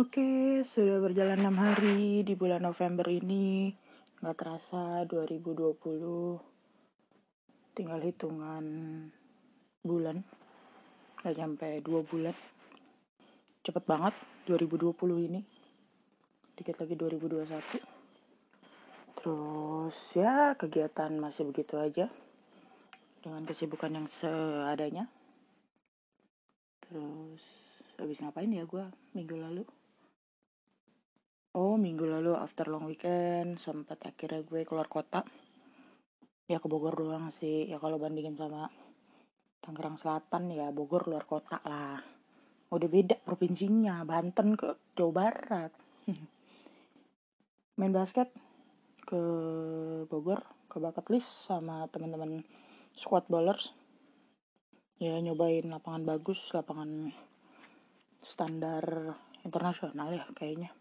Oke, sudah berjalan 6 hari di bulan November ini. Nggak terasa 2020. Tinggal hitungan bulan. Nggak sampai 2 bulan. Cepet banget 2020 ini. Dikit lagi 2021. Terus ya kegiatan masih begitu aja. Dengan kesibukan yang seadanya. Terus habis ngapain ya gue minggu lalu? Oh minggu lalu after long weekend sempat akhirnya gue keluar kota. Ya ke Bogor doang sih. Ya kalau bandingin sama Tangerang Selatan ya Bogor luar kota lah. Udah beda provinsinya Banten ke Jawa Barat. Main basket ke Bogor ke bakat list sama teman-teman squad ballers. Ya nyobain lapangan bagus lapangan standar internasional ya kayaknya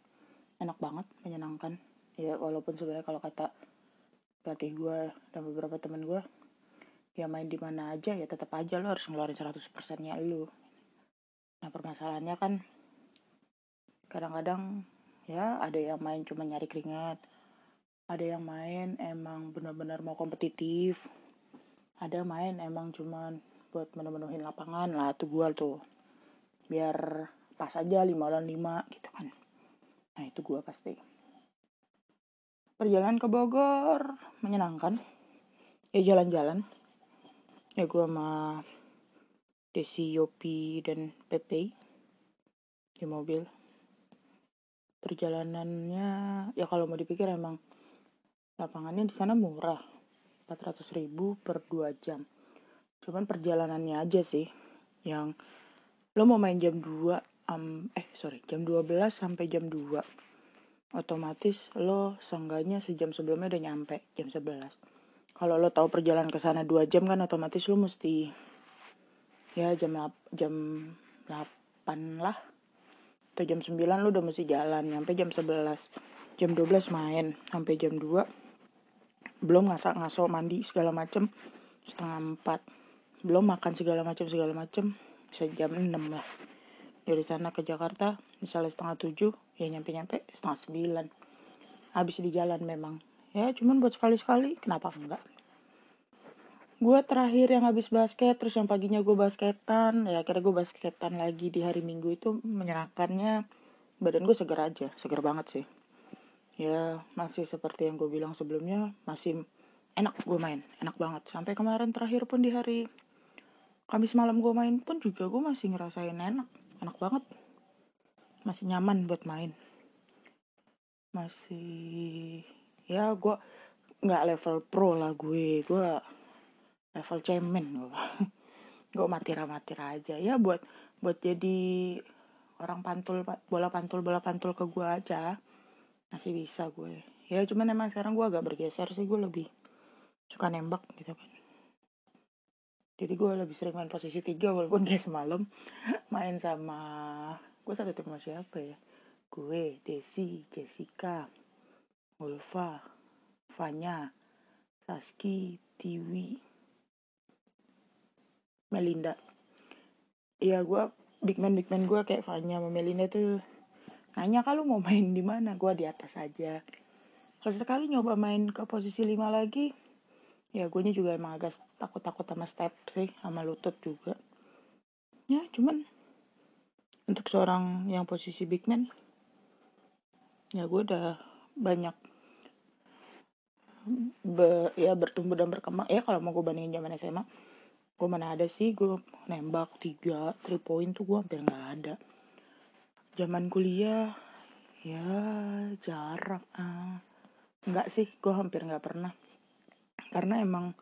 enak banget menyenangkan. Ya walaupun sebenarnya kalau kata pelatih gue dan beberapa temen gue ya main di mana aja ya tetap aja lo harus ngeluarin 100% nya lu. Nah permasalahannya kan kadang-kadang ya ada yang main cuma nyari keringat ada yang main emang benar-benar mau kompetitif ada main emang cuma buat menemenuhin lapangan. Lah tuh gue tuh biar pas aja lima lawan lima gitu kan Nah itu gue pasti. Perjalanan ke Bogor menyenangkan. Ya jalan-jalan. Ya gue sama Desi, Yopi, dan Pepe di mobil. Perjalanannya ya kalau mau dipikir emang lapangannya di sana murah. 400 ribu per 2 jam. Cuman perjalanannya aja sih yang lo mau main jam 2 um, eh sorry jam 12 sampai jam 2 otomatis lo seenggaknya sejam sebelumnya udah nyampe jam 11 kalau lo tahu perjalanan ke sana 2 jam kan otomatis lo mesti ya jam jam 8 lah. Atau jam 9 lo udah mesti jalan sampai jam 11 jam 12 main sampai jam 2 belum ngasak ngaso mandi segala macem. Setengah 4 belum makan segala macam segala macem. Bisa jam 6 lah dari sana ke Jakarta misalnya setengah tujuh ya nyampe nyampe setengah sembilan. Habis di jalan memang. Ya cuman buat sekali sekali kenapa enggak? Gue terakhir yang habis basket terus yang paginya gue basketan ya akhirnya gue basketan lagi di hari minggu itu menyenangkannya badan gue seger aja seger banget sih. Ya masih seperti yang gue bilang sebelumnya masih enak gue main enak banget. Sampai kemarin terakhir pun di hari Kamis malam gue main pun juga gue masih ngerasain enak enak banget. Masih nyaman buat main. Masih ya gue nggak level pro lah gue. Gue level cemen gue gue matira matira aja. Ya buat buat jadi orang pantul bola pantul bola pantul ke gue aja. Masih bisa gue. Ya cuman emang sekarang gue agak bergeser sih. Gue lebih suka nembak gitu kan jadi gue lebih sering main posisi tiga walaupun kayak semalam main sama gue satu tim sama siapa ya? Gue Desi Jessica Ulfa Fanya Saski Tiwi Melinda. Iya gue big man big man gue kayak Fanya sama Melinda tuh nanya kalau mau main di mana? Gue di atas aja. Kalau sekali nyoba main ke posisi lima lagi ya gue juga emang agak takut-takut sama step sih sama lutut juga. Ya cuman untuk seorang yang posisi big man ya gue udah banyak be, ya bertumbuh dan berkembang. Ya kalau mau gue bandingin zaman SMA gue mana ada sih gue nembak tiga three point tuh gue hampir nggak ada. Zaman kuliah ya jarang ah nggak sih gue hampir nggak pernah karena emang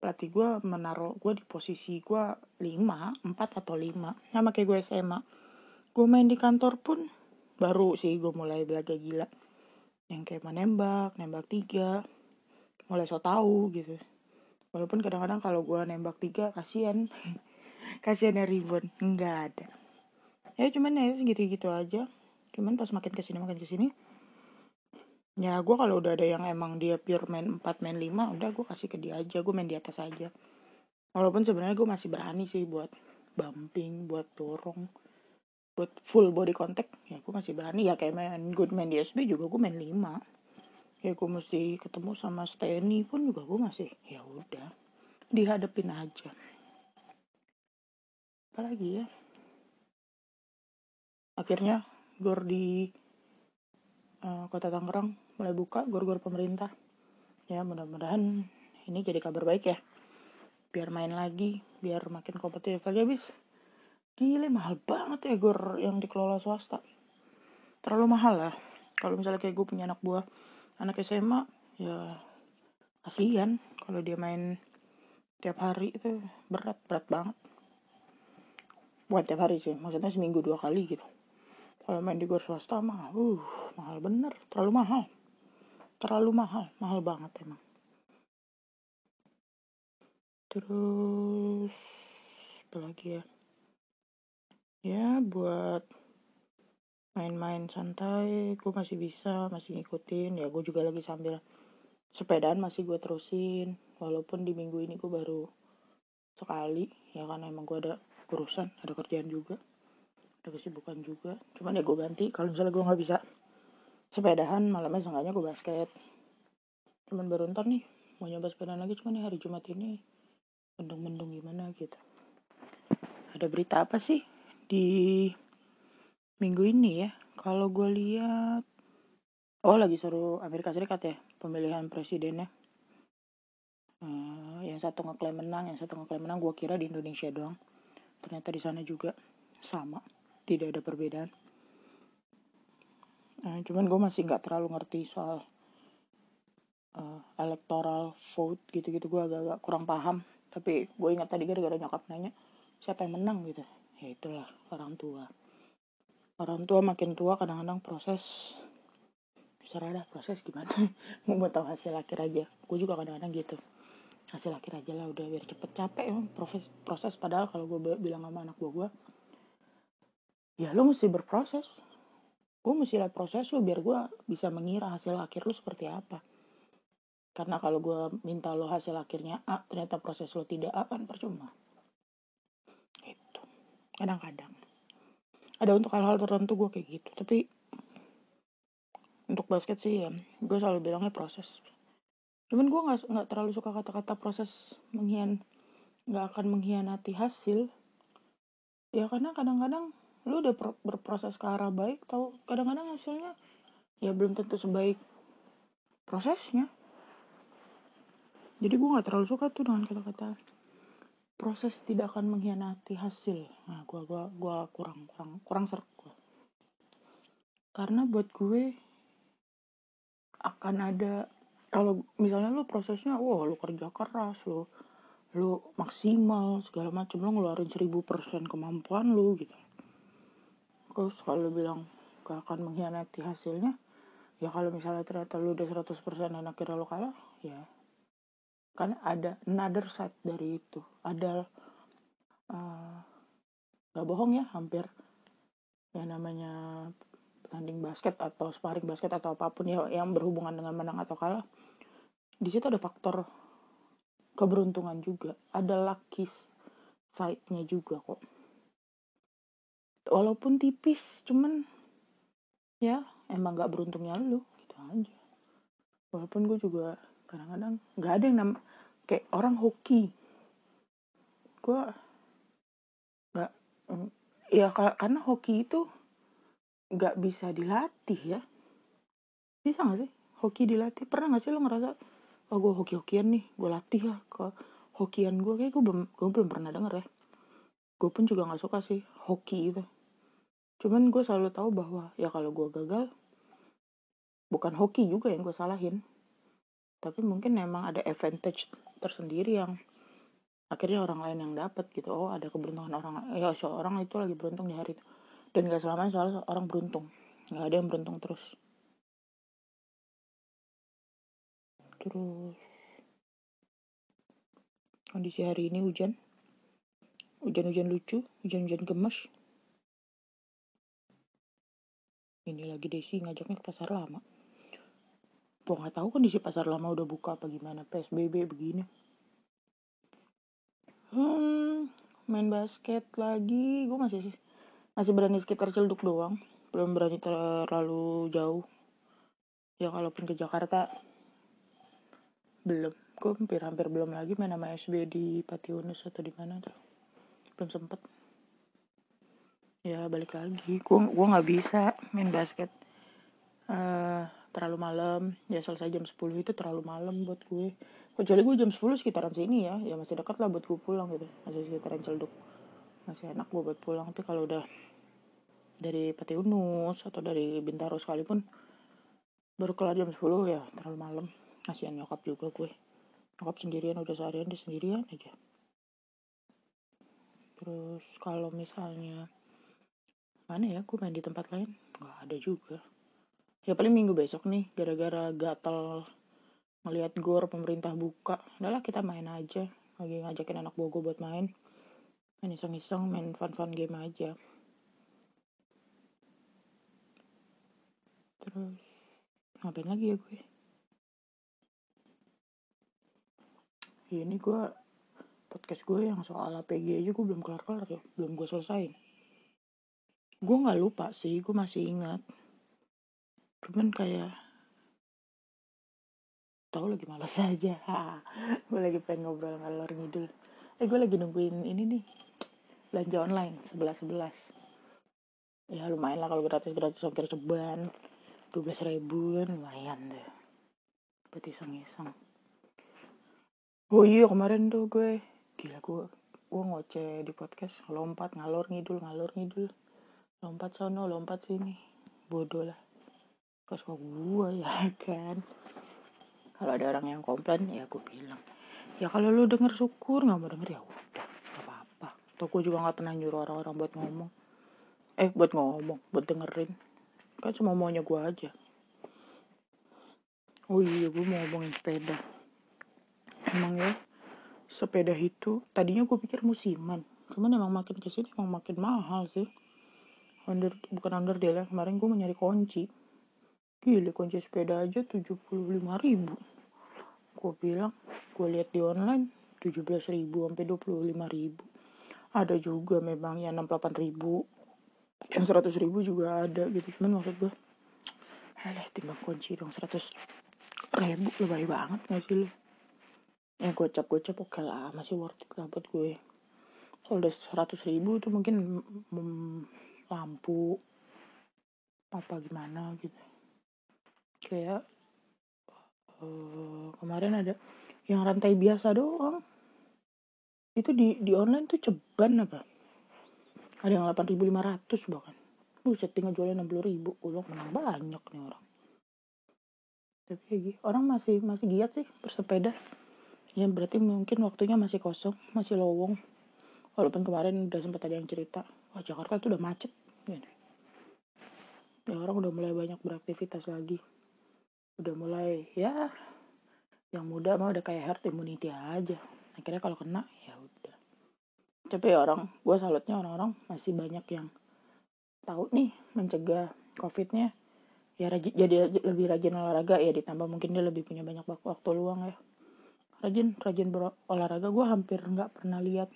pelatih gue menaruh gue di posisi gue 5, 4 atau 5 sama kayak gue SMA gue main di kantor pun baru sih gue mulai belaga gila. Yang kayak menembak, nembak tiga mulai so tau gitu. Walaupun kadang-kadang kalau gue nembak tiga kasihan. Kasihan ya ribbon nggak ada. Ya cuman ya segitu-gitu aja. Cuman pas makin ke sini makin ke sini ya gue kalau udah ada yang emang dia pure main 4 main 5 udah gue kasih ke dia aja gue main di atas aja. Walaupun sebenarnya gue masih berani sih buat bumping buat dorong buat full body contact ya gue masih berani. Ya kayak main good main di SB juga gue main 5 ya gue mesti ketemu sama Steny pun juga gue masih ya udah dihadapin aja. Apalagi ya? Akhirnya gor di uh, kota Tangerang mulai buka gor-gor pemerintah. Ya mudah-mudahan ini jadi kabar baik ya. Biar main lagi biar makin kompetitif lagi habis. Gile mahal banget ya gor yang dikelola swasta. Terlalu mahal lah. Kalau misalnya kayak gue punya anak buah anak SMA ya kasihan kalau dia main tiap hari itu. Berat berat banget. Buat tiap hari sih maksudnya seminggu dua kali gitu. Kalau main di gor swasta mah uh mahal bener terlalu mahal terlalu mahal mahal banget emang. Terus apa lagi ya? Ya buat main-main santai gue masih bisa masih ngikutin. Ya gue juga lagi sambil sepedaan masih gue terusin. Walaupun di minggu ini gue baru sekali ya kan emang gue ada urusan ada kerjaan juga ada kesibukan juga. Cuman ya gue ganti kalau misalnya gue nggak bisa sepedahan malamnya seenggaknya gue basket. Cuman baru ntar nih mau nyoba sepeda lagi cuman nih hari Jumat ini mendung-mendung gimana gitu. Ada berita apa sih di minggu ini ya? Kalau gue lihat oh lagi seru Amerika Serikat ya pemilihan presidennya. Uh, yang satu ngeklaim menang yang satu ngeklaim menang gue kira di Indonesia doang. Ternyata di sana juga sama tidak ada perbedaan uh, cuman gue masih nggak terlalu ngerti soal uh, electoral vote gitu-gitu. Gue agak-agak kurang paham. Tapi gue ingat tadi gara-gara nyokap nanya siapa yang menang? Gitu. Ya itulah orang tua. Orang tua makin tua kadang-kadang proses serah dah proses gimana. Mau tahu hasil akhir aja. Gue juga kadang-kadang gitu. Hasil akhir aja lah udah biar cepet capek emang proses proses. Padahal kalau gue bilang sama anak gue gue ya lo mesti berproses gue mesti lihat proses lo biar gue bisa mengira hasil akhir lo seperti apa. Karena kalau gue minta lo hasil akhirnya A ternyata proses lo tidak A kan percuma. Kadang-kadang. Ada untuk hal-hal tertentu gue kayak gitu. Tapi untuk basket sih ya gue selalu bilangnya proses. Cuman gue nggak nggak terlalu suka kata-kata proses menghian nggak akan mengkhianati hasil. Ya karena kadang-kadang lu udah berproses ke arah baik tau. Kadang-kadang hasilnya ya belum tentu sebaik prosesnya. Jadi gue nggak terlalu suka tuh dengan kata-kata proses tidak akan mengkhianati hasil. Nah gua gua gua kurang kurang kurang serak gua. Karena buat gue akan ada kalau misalnya lu prosesnya wah lu kerja keras lu lu maksimal segala macam lu ngeluarin seribu persen kemampuan lu gitu terus kalau bilang gak akan mengkhianati hasilnya ya kalau misalnya ternyata lu udah 100% dan akhirnya lu kalah ya. Kan ada another side dari itu. Ada uh, gak bohong ya hampir yang namanya tanding basket atau sparring basket atau apa pun ya yang berhubungan dengan menang atau kalah di situ ada faktor keberuntungan juga. Ada lucky side-nya juga kok walaupun tipis cuman ya emang gak beruntungnya lu gitu aja. Walaupun gue juga kadang-kadang nggak ada yang nam kayak orang hoki. Gue nggak ya karena hoki itu nggak bisa dilatih ya. Bisa nggak sih hoki dilatih? Pernah nggak sih lo ngerasa oh gue hoki hokian nih gue latih ya ke hokian gue kayak gue belum gue belum pernah denger ya. Gue pun juga nggak suka sih hoki itu cuman gue selalu tahu bahwa ya kalau gue gagal bukan hoki juga yang gue salahin. Tapi mungkin memang ada advantage tersendiri yang akhirnya orang lain yang dapat gitu. Oh ada keberuntungan orang ya seorang itu lagi beruntung di hari itu. Dan gak selamanya soal orang beruntung. Nggak ada yang beruntung terus. Terus kondisi hari ini hujan. Hujan-hujan lucu hujan-hujan gemes ini lagi Desi ngajaknya ke pasar lama. Gue nggak tahu kondisi pasar lama udah buka apa gimana psbb begini. Hmm main basket lagi. Gue masih masih berani sekitar Cilduk doang. Belum berani terlalu jauh. Ya kalaupun ke Jakarta. Belum. Gue hampir hampir belum lagi main sama SB di Patiunus atau di mana tuh. Belum sempet ya balik lagi. Gue gue nggak bisa main basket. Uh, terlalu malam. Ya selesai jam 10 itu terlalu malam buat gue. Kecuali gue jam 10 sekitaran sini ya. Ya masih dekat lah buat gue pulang gitu. Masih sekitaran celduk. Masih enak gue buat pulang. Tapi kalau udah dari Patiunus atau dari Bintaro sekalipun baru kelar jam 10 ya terlalu malam. Kasihan nyokap juga gue. Nyokap sendirian udah seharian di sendirian aja. Terus kalau misalnya mana ya gue main di tempat lain? Nggak ada juga. Ya paling minggu besok nih gara-gara gatal ngelihat gor pemerintah buka. Udahlah kita main aja. Lagi ngajakin anak gue buat main. Main iseng-iseng main fun-fun game aja. Terus ngapain lagi ya gue? Ini gue podcast gue yang soal APG aja gue belum kelar-kelar ya. Belum gue selesain gue nggak lupa sih gue masih ingat. Cuman kayak tahu lagi malas aja. Gue lagi pengen ngobrol ngalor ngidul. Eh gue lagi nungguin ini nih belanja online sebelas sebelas ya lumayan lah kalau gratis gratis ongkir ceban dua belas ribu kan lumayan deh. Buat iseng iseng oh iya kemarin tuh gue gila gue gue ngoceh di podcast lompat ngalor ngidul ngalor ngidul lompat sono lompat sini. Bodoh lah. Kok gue ya kan? Kalau ada orang yang komplain ya gue bilang. Ya kalau lu denger syukur nggak mau denger ya udah. Gak apa-apa. Atau gue juga nggak pernah nyuruh orang-orang buat ngomong. Eh buat ngomong buat dengerin. Kan cuma maunya gue aja. Oh iya gue mau ngomongin sepeda. Emang ya sepeda itu tadinya gue pikir musiman. Cuman emang makin ke sini emang makin mahal sih under bukan under deal ya kemarin gue mau nyari kunci Gila kunci sepeda aja 75 ribu. Gue bilang, gue lihat di online 17 ribu sampai 25 ribu. Ada juga memang yang 68 ribu. Yang 100 ribu juga ada gitu. Cuman maksud gue, alah timbang kunci dong 100 ribu lebih banget gak sih lu? Yang gocap-gocap oke lah, masih worth it lah buat gue. Kalau udah 100 ribu tuh mungkin mm, lampu apa gimana gitu. Kayak uh, kemarin ada yang rantai biasa doang. Itu di di online tuh ceban apa? Ada yang 8500 bahkan. Buset tinggal jualnya 60 ribu. Ulang menang banyak nih orang. Tapi gitu orang masih masih giat sih bersepeda. Ya berarti mungkin waktunya masih kosong masih lowong. Walaupun kemarin udah sempat ada yang cerita wah Jakarta tuh udah macet. Gitu. ya orang udah mulai banyak beraktivitas lagi. Udah mulai ya yang muda mah udah kayak herd immunity aja. Akhirnya kalau kena ya udah. Tapi ya orang gue salutnya orang-orang masih banyak yang tahu nih mencegah covidnya. Ya rajin, jadi lebih rajin olahraga. Ya ditambah mungkin dia lebih punya banyak waktu luang ya. Rajin rajin berolahraga. Gue hampir nggak pernah lihat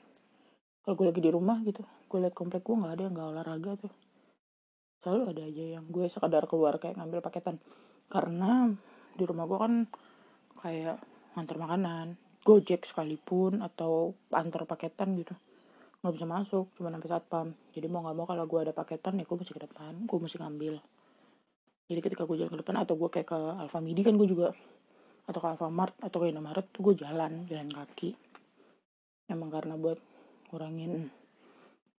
kalau gue lagi di rumah gitu gue lihat komplek gue nggak ada yang nggak olahraga tuh. Selalu ada aja yang gue sekadar keluar kayak ngambil paketan. Karena di rumah gue kan kayak ngantar makanan gojek sekalipun atau antar paketan gitu. Nggak bisa masuk cuma sampai satpam. Jadi mau nggak mau kalau gue ada paketan ya gue mesti ke depan gue mesti ngambil. Jadi ketika gue jalan ke depan atau gue kayak ke Alfamidi kan gue juga atau ke Alfamart atau ke Indomaret tuh gue jalan jalan kaki. Emang karena buat kurangin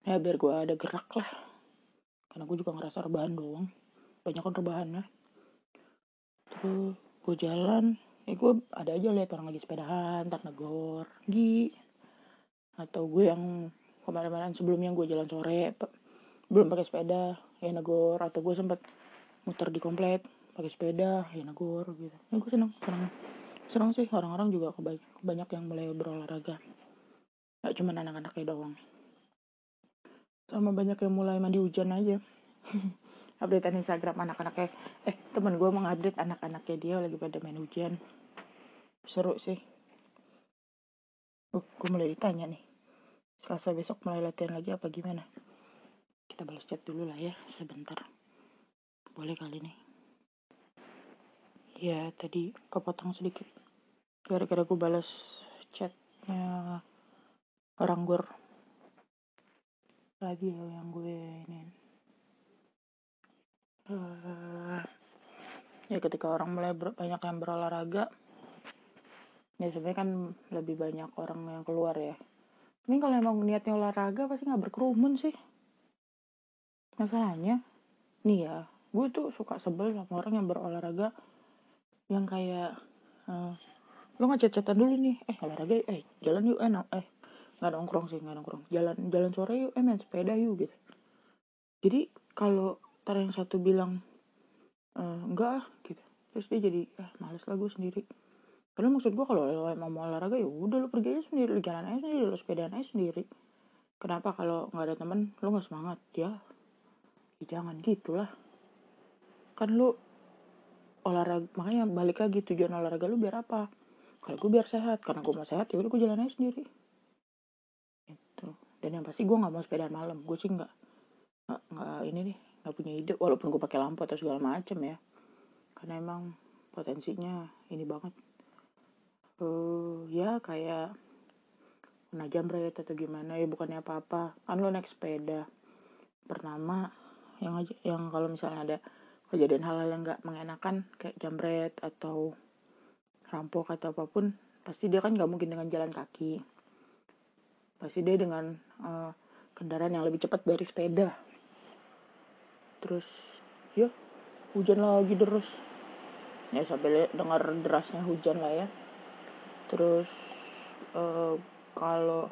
ya biar gue ada gerak lah. Karena gue juga ngerasa rebahan doang. Banyak kan rebahannya. Terus gue jalan. Ya gue ada aja lihat orang lagi sepedahan tak negor gi. Atau gue yang kemarin-kemarin sebelumnya gue jalan sore belum pakai sepeda ya negor. Atau gue sempat muter di komplek pakai sepeda ya negor gitu. Ya gue seneng seneng. Seneng sih orang-orang juga banyak yang mulai berolahraga gak cuma anak-anaknya doang. Sama banyak yang mulai mandi hujan aja. Updatean Instagram anak-anaknya. Eh temen gue mau update anak-anaknya dia lagi pada main hujan. Seru sih. Uh, gue mulai ditanya nih. Selasa besok mulai latihan lagi apa gimana? Kita kita balas chat dulu lah ya sebentar. Boleh kali nih? Ya tadi kepotong sedikit. Gara-gara gue balas chatnya orang gur radio yang gue ini. Uh, ya ketika orang mulai ber, banyak yang berolahraga ya sebenarnya kan lebih banyak orang yang keluar ya. Ini kalau emang niatnya olahraga pasti nggak berkerumun sih. Masalahnya nih ya gue tuh suka sebel sama orang yang berolahraga yang kayak uh, lo nggak chat dulu nih. Eh olahraga eh jalan yuk enak eh nggak nongkrong sih nggak nongkrong jalan jalan sore yuk eh main sepeda yuk gitu jadi kalau tar yang satu bilang e, enggak ah gitu terus dia jadi eh males lah gue sendiri Padahal maksud gue kalau lo emang mau olahraga ya udah lo pergi aja sendiri, lo jalan aja sendiri, lo sepeda aja sendiri. Kenapa kalau nggak ada temen lo nggak semangat? Ya, ya jangan gitulah. Kan lo olahraga, makanya balik lagi tujuan olahraga lo biar apa? Kalau gue biar sehat, karena gue mau sehat ya udah gue jalan aja sendiri. Dan yang pasti gue nggak mau sepeda malam, gue sih nggak nggak ini nih nggak punya ide. Walaupun gue pakai lampu atau segala macam ya. Karena emang potensinya ini banget. Uh, ya kayak kena jambret atau gimana ya bukannya apa-apa. Kan lo naik sepeda pertama yang aja yang kalau misalnya ada kejadian hal-hal yang nggak mengenakan kayak jambret atau rampok atau apa pun pasti dia kan nggak mungkin dengan jalan kaki. Pasti dia dengan uh, kendaraan yang lebih cepat dari sepeda. Terus ya hujan lagi terus. Ya sampai dengar derasnya hujan lah ya. Terus uh, kalau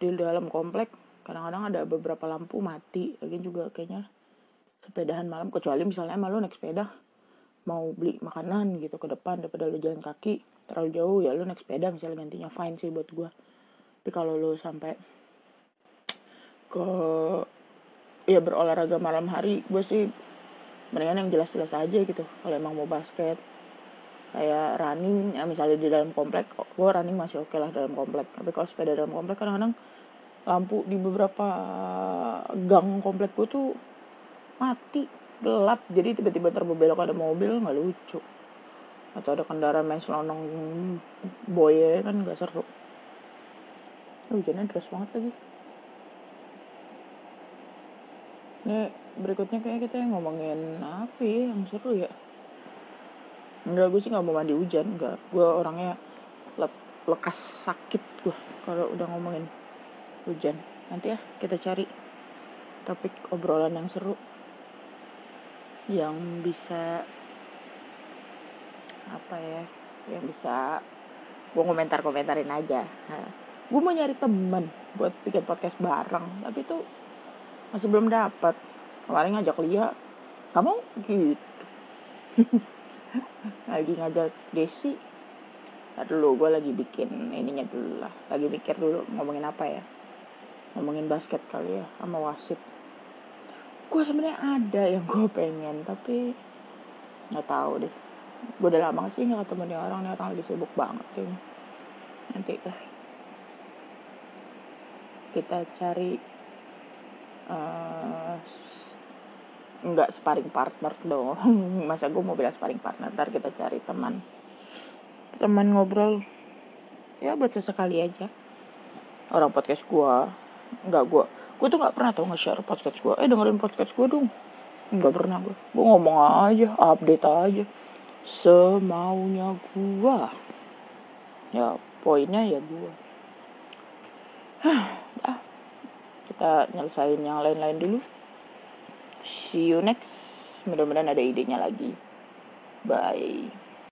di dalam komplek kadang-kadang ada beberapa lampu mati. Lagi juga kayaknya sepedahan malam kecuali misalnya lo naik sepeda mau beli makanan gitu ke depan daripada lo jalan kaki terlalu jauh ya lo naik sepeda misalnya gantinya fine sih buat gue tapi kalau lo sampai ke ya berolahraga malam hari gue sih mendingan yang jelas-jelas aja gitu kalau emang mau basket. Kayak running ya misalnya di dalam komplek gue running masih oke okay lah dalam komplek. Tapi kalau sepeda dalam komplek kadang-kadang lampu di beberapa gang komplek gue tuh mati gelap. Jadi tiba-tiba terbelok ada mobil nggak lucu. Atau ada kendaraan main selonong boye kan nggak seru. Hujannya deras banget lagi ini berikutnya kayak kita ngomongin apa ya yang seru ya Enggak, gue sih nggak mau mandi hujan, enggak. Gue orangnya le lekas sakit gue kalau udah ngomongin hujan. Nanti ya kita cari topik obrolan yang seru yang bisa apa ya yang bisa gue komentar komentarin aja nah, gue mau nyari temen buat bikin podcast bareng tapi tuh masih belum dapat. Kemarin ngajak Lia. Kamu gitu. Lagi ngajak Desi. Ntar dulu gue lagi bikin ininya dulu lah. Lagi mikir dulu ngomongin apa ya. Ngomongin basket kali ya sama wasit. Gue sebenarnya ada yang gue pengen tapi nggak tahu deh. Gue udah lama sih nggak ketemu nih orang nih orang lagi sibuk banget kayaknya nanti lah kita cari uh, nggak sparring partner dong. Masa gue mau bilang sparring partner? Ntar kita cari teman. Teman ngobrol. Ya buat sesekali aja. Orang podcast gue nggak gue gue tuh nggak pernah tau nge-share podcast gue eh dengerin podcast gue dong. Nggak pernah gue gue ngomong aja update aja. Semaunya gue ya poinnya ya gue kita nyelesain yang lain-lain dulu. See you next. Mudah-mudahan ada idenya lagi. Bye